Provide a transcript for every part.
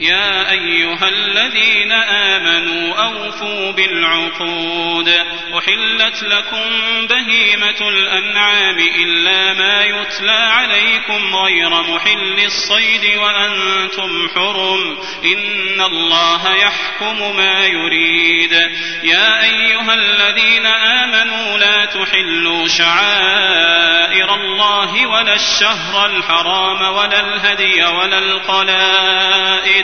يا أيها الذين آمنوا أوفوا بالعقود أحلت لكم بهيمة الأنعام إلا ما يتلى عليكم غير محل الصيد وأنتم حرم إن الله يحكم ما يريد يا أيها الذين آمنوا لا تحلوا شعائر الله ولا الشهر الحرام ولا الهدي ولا القلائد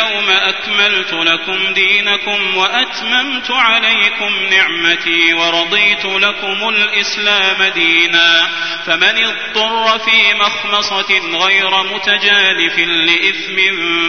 اليوم أكملت لكم دينكم وأتممت عليكم نعمتي ورضيت لكم الإسلام دينا. فمن اضطر في مخمصة غير متجانف لإثم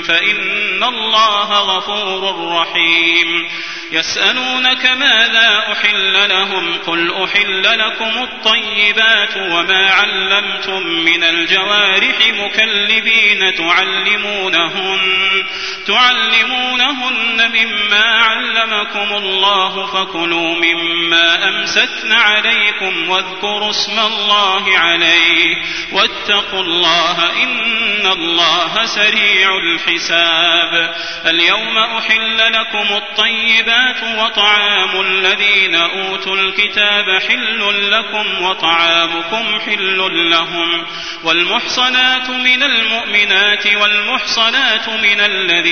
فإن الله غفور رحيم. يسألونك ماذا أحل لهم؟ قل أحل لكم الطيبات وما علمتم من الجوارح مكلبين تعلمونهن. تعلمونهن مما علمكم الله فكلوا مما أمسكن عليكم واذكروا اسم الله عليه واتقوا الله إن الله سريع الحساب اليوم أحل لكم الطيبات وطعام الذين أوتوا الكتاب حل لكم وطعامكم حل لهم والمحصنات من المؤمنات والمحصنات من الذين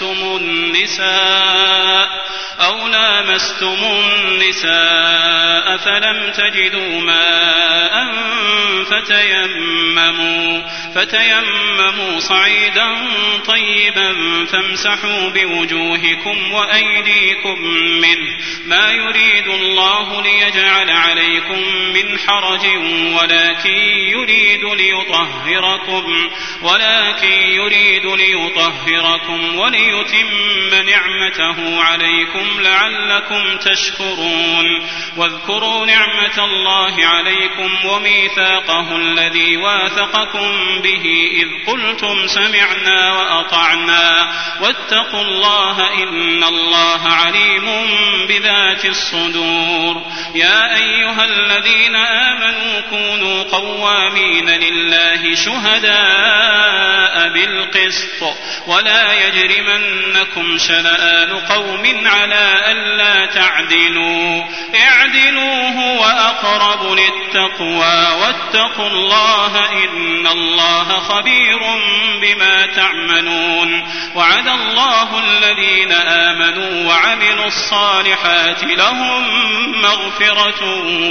لامستم النساء أو لامستم النساء فلم تجدوا ماء فتيمموا فتيمموا صعيدا طيبا فامسحوا بوجوهكم وأيديكم منه ما يريد الله ليجعل عليكم من حرج ولكن يريد ليطهركم ولكن يريد ليطهركم وليتم نعمته عليكم لعلكم تشكرون. واذكروا نعمة الله عليكم وميثاقه الذي واثقكم به إذ قلتم سمعنا وأطعنا. واتقوا الله إن الله عليم بذات الصدور. يا أيها الذين آمنوا كونوا قوامين لله شهداء بالقسط. ولا يجرمنكم شنآن قوم على ألا تعدلوا. اعدلوا هو أقرب للتقوى واتقوا الله إن الله خبير بما تعملون. وعد الله الذين آمنوا وعملوا الصالحات لهم مغفرة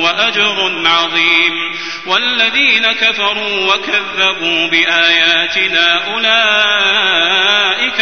وأجر عظيم. والذين كفروا وكذبوا بآياتنا أولئك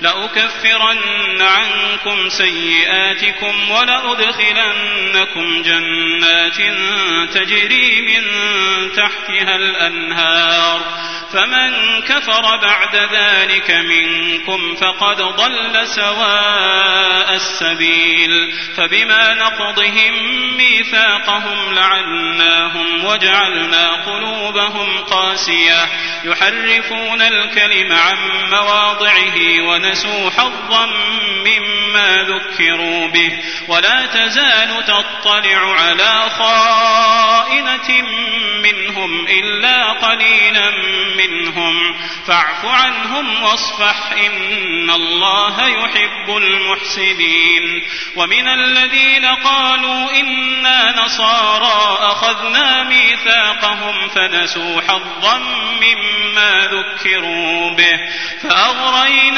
لأكفرن عنكم سيئاتكم ولأدخلنكم جنات تجري من تحتها الأنهار. فمن كفر بعد ذلك منكم فقد ضل سواء السبيل. فبما نقضهم ميثاقهم لعناهم وجعلنا قلوبهم قاسية. يحرفون الكلم عن مواضعه ونسوا حظا مما ذكروا به. ولا تزال تطلع على خائنة منهم إلا قليلا منهم. فاعف عنهم واصفح إن الله يحب المحسنين. ومن الذين قالوا إنا نصارى أخذنا ميثاقهم فنسوا حظا مما ذكروا به. فأغرينا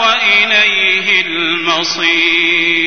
وإليه المصير.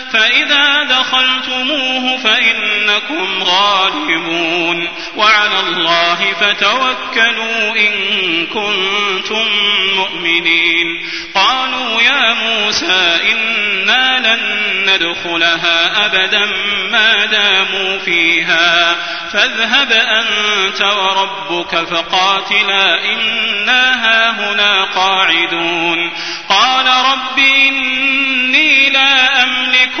فإذا دخلتموه فإنكم غالبون وعلى الله فتوكلوا إن كنتم مؤمنين. قالوا يا موسى إنا لن ندخلها أبدا ما داموا فيها. فاذهب أنت وربك فقاتلا إنا هاهنا قاعدون. قال رب إني لا أملك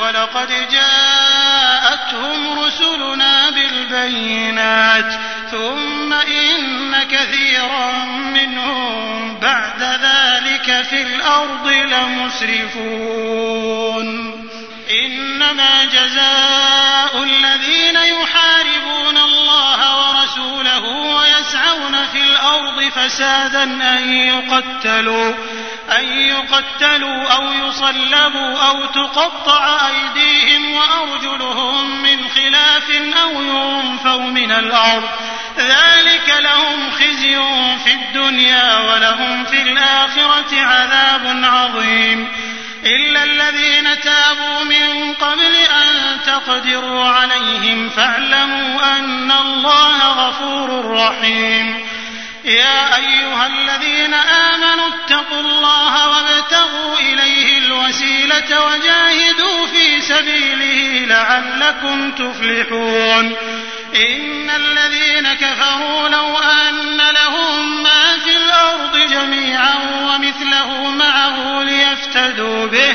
ولقد جاءتهم رسلنا بالبينات ثم إن كثيرا منهم بعد ذلك في الأرض لمسرفون. إنما جزاء الذين يحاربون ورسوله ويسعون في الأرض فسادا أن يقتلوا أن يقتلوا أو يصلبوا أو تقطع أيديهم وأرجلهم من خلاف أو ينفوا من الأرض. ذلك لهم خزي في الدنيا ولهم في الآخرة عذاب عظيم. إلا الذين تابوا من قبل أن تقدروا عليهم فاعلموا أن الله غفور رحيم. يا أيها الذين آمنوا اتقوا الله وابتغوا إليه الوسيلة وجاهدوا في سبيله لعلكم تفلحون. إن الذين كفروا لو أن لهم ما في الأرض جميعا ومثله معه ليفتدوا به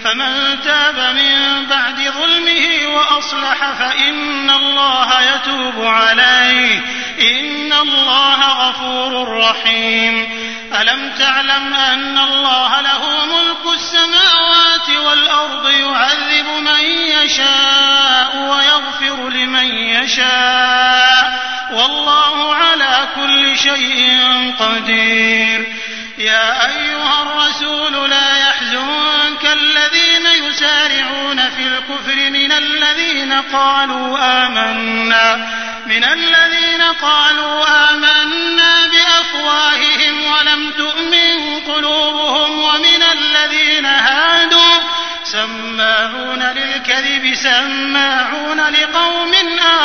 فمن تاب من بعد ظلمه وأصلح فإن الله يتوب عليه. إن الله غفور رحيم. ألم تعلم أن الله له ملك السماوات والأرض يعذب من يشاء ويغفر لمن يشاء. والله على كل شيء قدير. في الكفر من الذين قالوا آمنا من الذين قالوا آمنا بأفواههم ولم تؤمن قلوبهم ومن الذين هادوا سماعون للكذب سماعون لقوم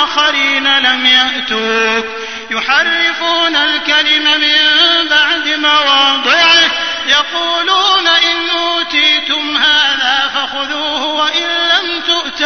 آخرين لم يأتوك يحرفون الكلم من بعد مواضعه يقولون إن أوتيتم هذا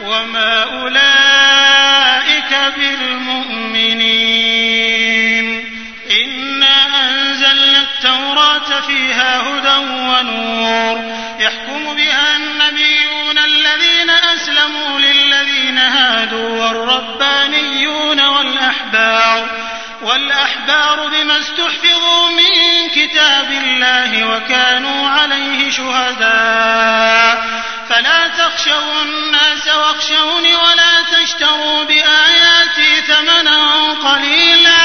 وما أولئك بالمؤمنين. إنا أنزلنا التوراة فيها هدى ونور. يحكم بها النبيون الذين أسلموا للذين هادوا والربانيون والأحبار. والأحبار بما استحفظوا من كتاب الله وكانوا عليه شهداء. فلا تخشوا الناس واخشوني ولا تشتروا بآياتي ثمنا قليلا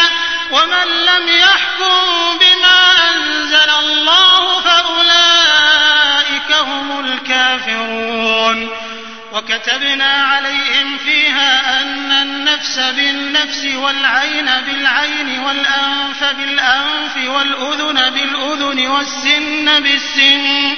ومن لم يحكم بما أنزل الله فأولئك هم الكافرون وكتبنا عليهم فيها أن النفس بالنفس والعين بالعين والأنف بالأنف والأذن بالأذن والسن بالسن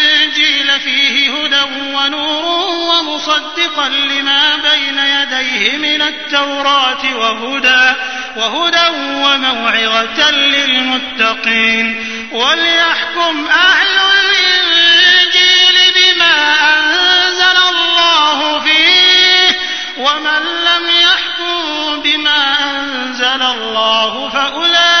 الإنجيل فيه هدى ونور ومصدقا لما بين يديه من التوراة وهدى وهدى وموعظة للمتقين. وليحكم أهل الإنجيل بما أنزل الله فيه ومن لم يحكم بما أنزل الله فأولئك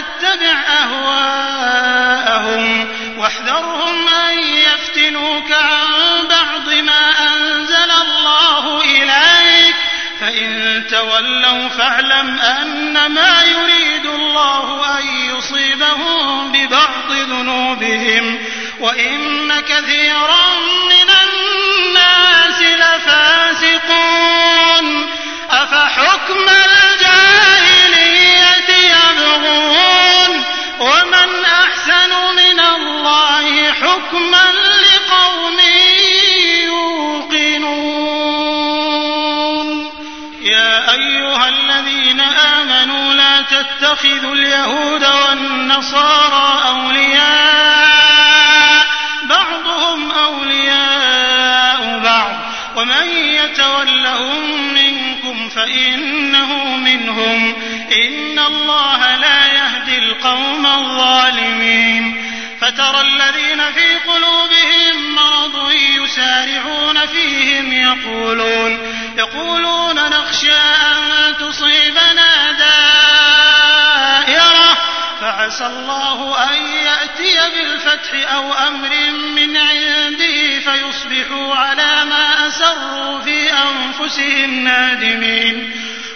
تتبع أهواءهم واحذرهم أن يفتنوك عن بعض ما أنزل الله إليك. فإن تولوا فاعلم أنما يريد الله أن يصيبهم ببعض ذنوبهم. وإن كثيرا من الناس لفاسقون. أفحكم الجاهلية ومن أحسن من الله حكما لقوم يوقنون. يا أيها الذين آمنوا لا تتخذوا اليهود والنصارى أولياء. بعضهم أولياء بعض. ومن يتولهم منكم فإنه منهم. إن الله لا يهدي القوم الظالمين. فترى الذين في قلوبهم مرض يسارعون فيهم يقولون يقولون نخشى أن تصيبنا دائرة. فعسى الله أن يأتي بالفتح أو أمر من عنده فيصبحوا على ما أسروا في أنفسهم نادمين.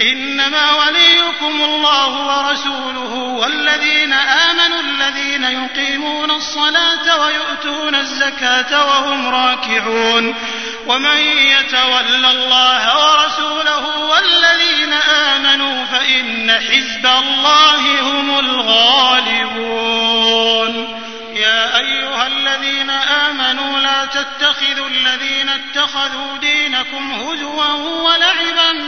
إنما وليكم الله ورسوله والذين آمنوا الذين يقيمون الصلاة ويؤتون الزكاة وهم راكعون ومن يتول الله ورسوله والذين آمنوا فإن حزب الله هم الغالبون يا أيها الذين آمنوا لا تتخذوا الذين اتخذوا دينكم هزوا ولعبا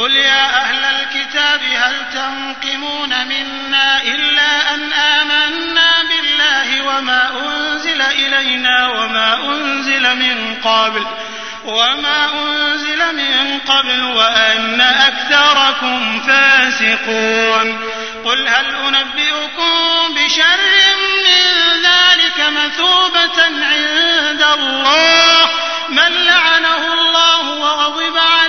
قل يا أهل الكتاب هل تنقمون منا إلا أن آمنا بالله وما أنزل إلينا وما أنزل من قبل وما أنزل من قبل وأن أكثركم فاسقون قل هل أنبئكم بشر من ذلك مثوبة عند الله من لعنه الله وغضب عليه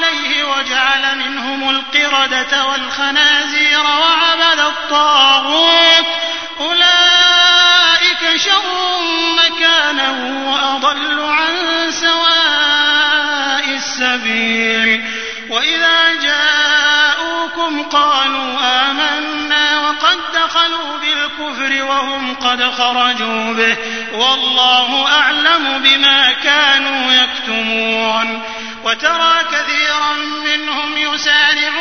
القردة والخنازير وعبد الطاغوت. أولئك شر مكانا وأضل عن سواء السبيل. وإذا جاءوكم قالوا آمنا وقد دخلوا بالكفر وهم قد خرجوا به. والله أعلم بما كانوا يكتمون. وترى كثيرا منهم يسارعون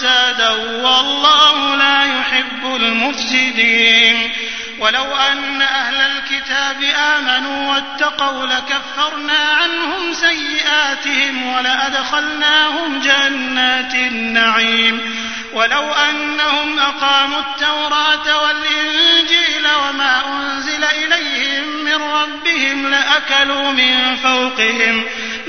فسادا والله لا يحب المفسدين ولو أن أهل الكتاب آمنوا واتقوا لكفرنا عنهم سيئاتهم ولأدخلناهم جنات النعيم ولو أنهم أقاموا التوراة والإنجيل وما أنزل إليهم من ربهم لأكلوا من فوقهم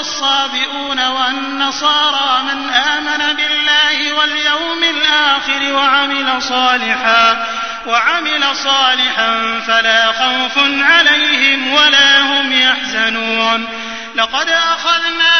والصابئون والنصارى من آمن بالله واليوم الآخر وعمل صالحا وعمل صالحا فلا خوف عليهم ولا هم يحزنون. لقد أخذنا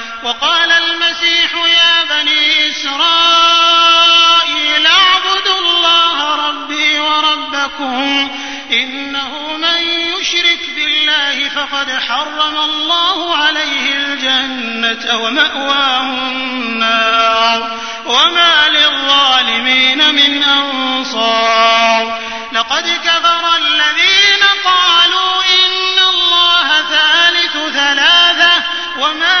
وقال المسيح يا بني إسرائيل اعبدوا الله ربي وربكم إنه من يشرك بالله فقد حرم الله عليه الجنة ومأواه النار وما للظالمين من أنصار. لقد كفر الذين قالوا إن الله ثالث ثلاثة وما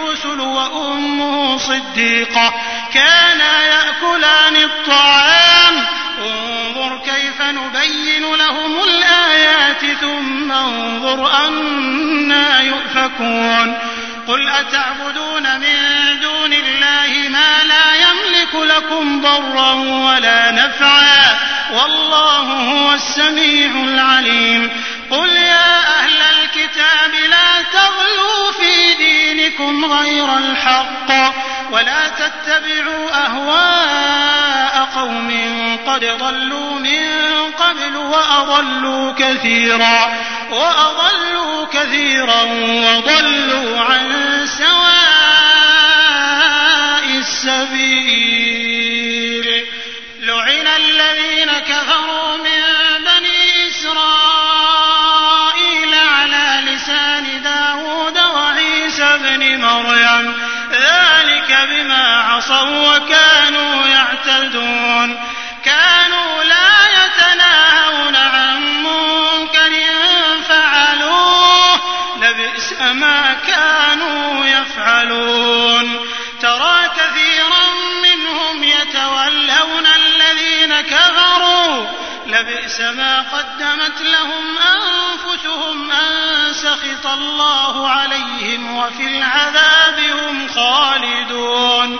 وأمه صديقة. كانا يأكلان الطعام. انظر كيف نبين لهم الآيات ثم انظر أنا يؤفكون. قل أتعبدون من دون الله ما لا يملك لكم ضرا ولا نفعا. والله هو السميع العليم. قل يا أهل الكتاب لا تغلوا دينكم غير الحق ولا تتبعوا أهواء قوم قد ضلوا من قبل وأضلوا كثيرا وأضلوا كثيرا وضلوا عن سواء السبيل لعن عصوا وكانوا يعتدون. كانوا لا يتناهون عن منكر فعلوه. لبئس ما كانوا يفعلون. ترى كثيرا منهم يتولون الذين كفروا. لبئس ما قدمت لهم أنفسهم أن سخط الله عليهم وفي العذاب هم خالدون.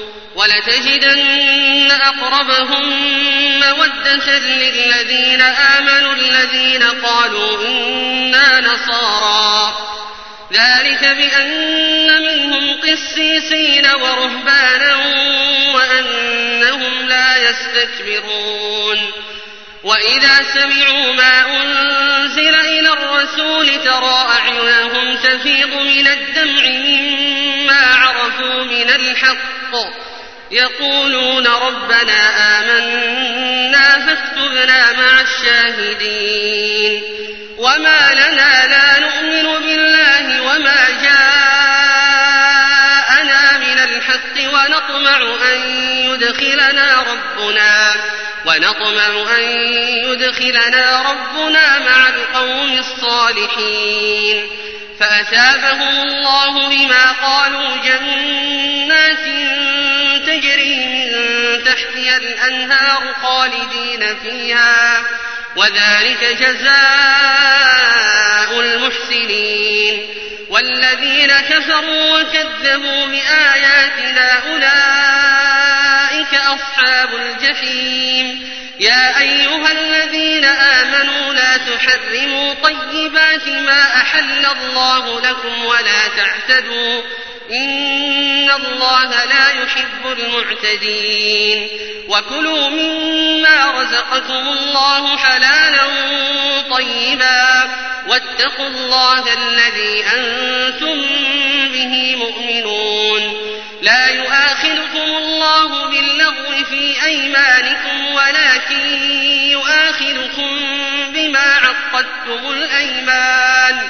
ولتجدن أقربهم مودة للذين آمنوا الذين قالوا إنا نصارى. ذلك بأن منهم قسيسين ورهبانا وأنهم لا يستكبرون. وإذا سمعوا ما أنزل إلى الرسول ترى أعينهم تفيض من الدمع مما عرفوا من الحق. يقولون ربنا آمنا فاكتبنا مع الشاهدين وما لنا لا نؤمن بالله وما جاءنا من الحق ونطمع أن يدخلنا ربنا ونطمع أن يدخلنا ربنا مع القوم الصالحين فأثابهم الله بما قالوا جنات تجري من تحتها الأنهار خالدين فيها وذلك جزاء المحسنين. والذين كفروا وكذبوا بآياتنا أولئك أصحاب الجحيم. يا أيها الذين آمنوا لا تحرموا طيبات ما أحل الله لكم ولا تعتدوا. إن الله لا يحب المعتدين. وكلوا مما رزقكم الله حلالا طيبا. واتقوا الله الذي أنتم به مؤمنون. لا يؤاخذكم الله باللغو في أيمانكم ولكن يؤاخذكم بما عقدتم الأيمان.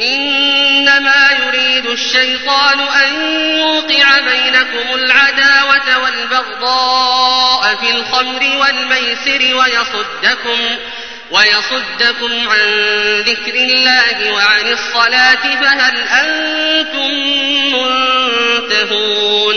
إنما يريد الشيطان أن يوقع بينكم العداوة والبغضاء في الخمر والميسر ويصدكم ويصدكم عن ذكر الله وعن الصلاة فهل أنتم منتهون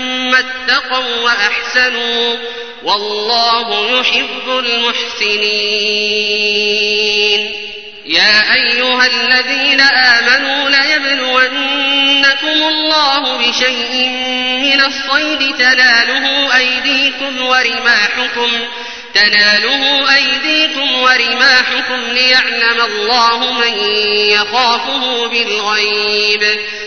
اتقوا وأحسنوا والله يحب المحسنين. يا أيها الذين آمنوا ليبلونكم الله بشيء من الصيد تناله أيديكم ورماحكم تناله أيديكم ورماحكم ليعلم الله من يخافه بالغيب.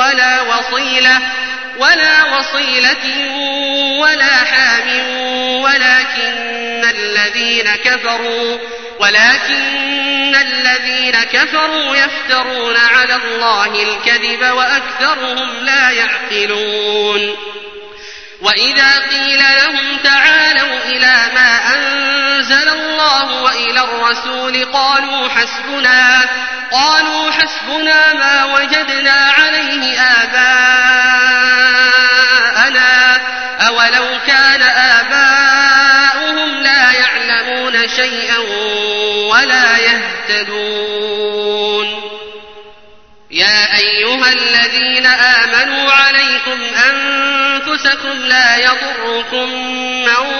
ولا وصيلة ولا وصيلة ولا حام ولكن الذين كفروا ولكن الذين كفروا يفترون على الله الكذب وأكثرهم لا يعقلون. وإذا قيل لهم تعالوا إلى ما أنزل الله وإلى الرسول قالوا حسبنا قالوا حسبنا ما وجدنا عليه آباءنا أولو كان آباؤهم لا يعلمون شيئا ولا يهتدون. يا أيها الذين آمنوا عليكم أنفسكم لا يضركم من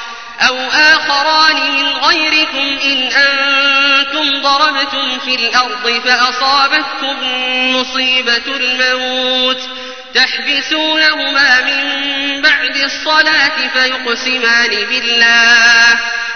أو آخران من غيركم إن أنتم ضربتم في الأرض فأصابتكم مصيبة الموت تحبسونهما من بعد الصلاة فيقسمان بالله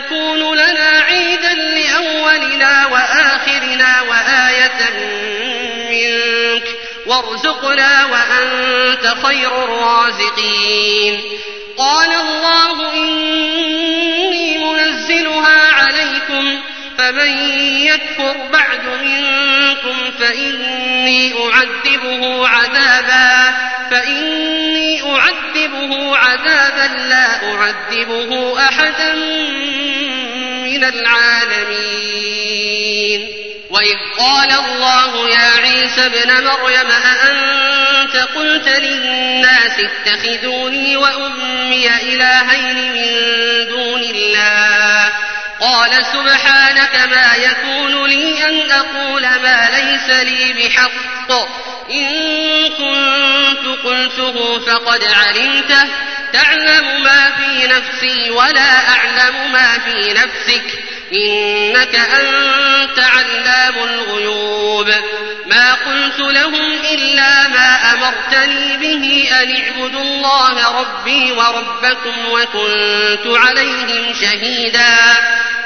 تكون لنا عيدا لأولنا وآخرنا وآية منك وارزقنا وأنت خير الرازقين. قال الله إني منزلها عليكم فمن يكفر بعد منكم فإني أعذبه عذابا فإني أعذبه عذابا لا أعذبه أحدا من العالمين. وإذ قال الله يا عيسى ابن مريم أأنت قلت للناس اتخذوني وأمي إلهين من دون الله؟ قال سبحانك ما يكون لي أن أقول ما ليس لي بحق. إن كنت قلته فقد علمته. تعلم ما في نفسي ولا أعلم ما في نفسك. إنك أنت علام الغيوب. ما قلت لهم إلا ما أمرتني به أن اعبدوا الله ربي وربكم وكنت عليهم شهيدا.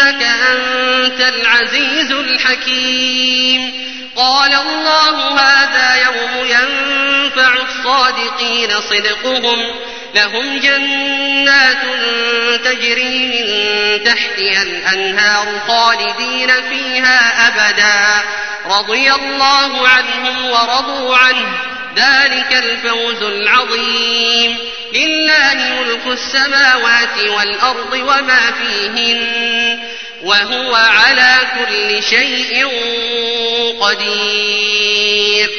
فإنك أنت العزيز الحكيم. قال الله هذا يوم ينفع الصادقين صدقهم. لهم جنات تجري من تحتها الأنهار خالدين فيها أبدا. رضي الله عنهم ورضوا عنه. ذلك الفوز العظيم. لله ملك السماوات والأرض وما فيهن وهو على كل شيء قدير.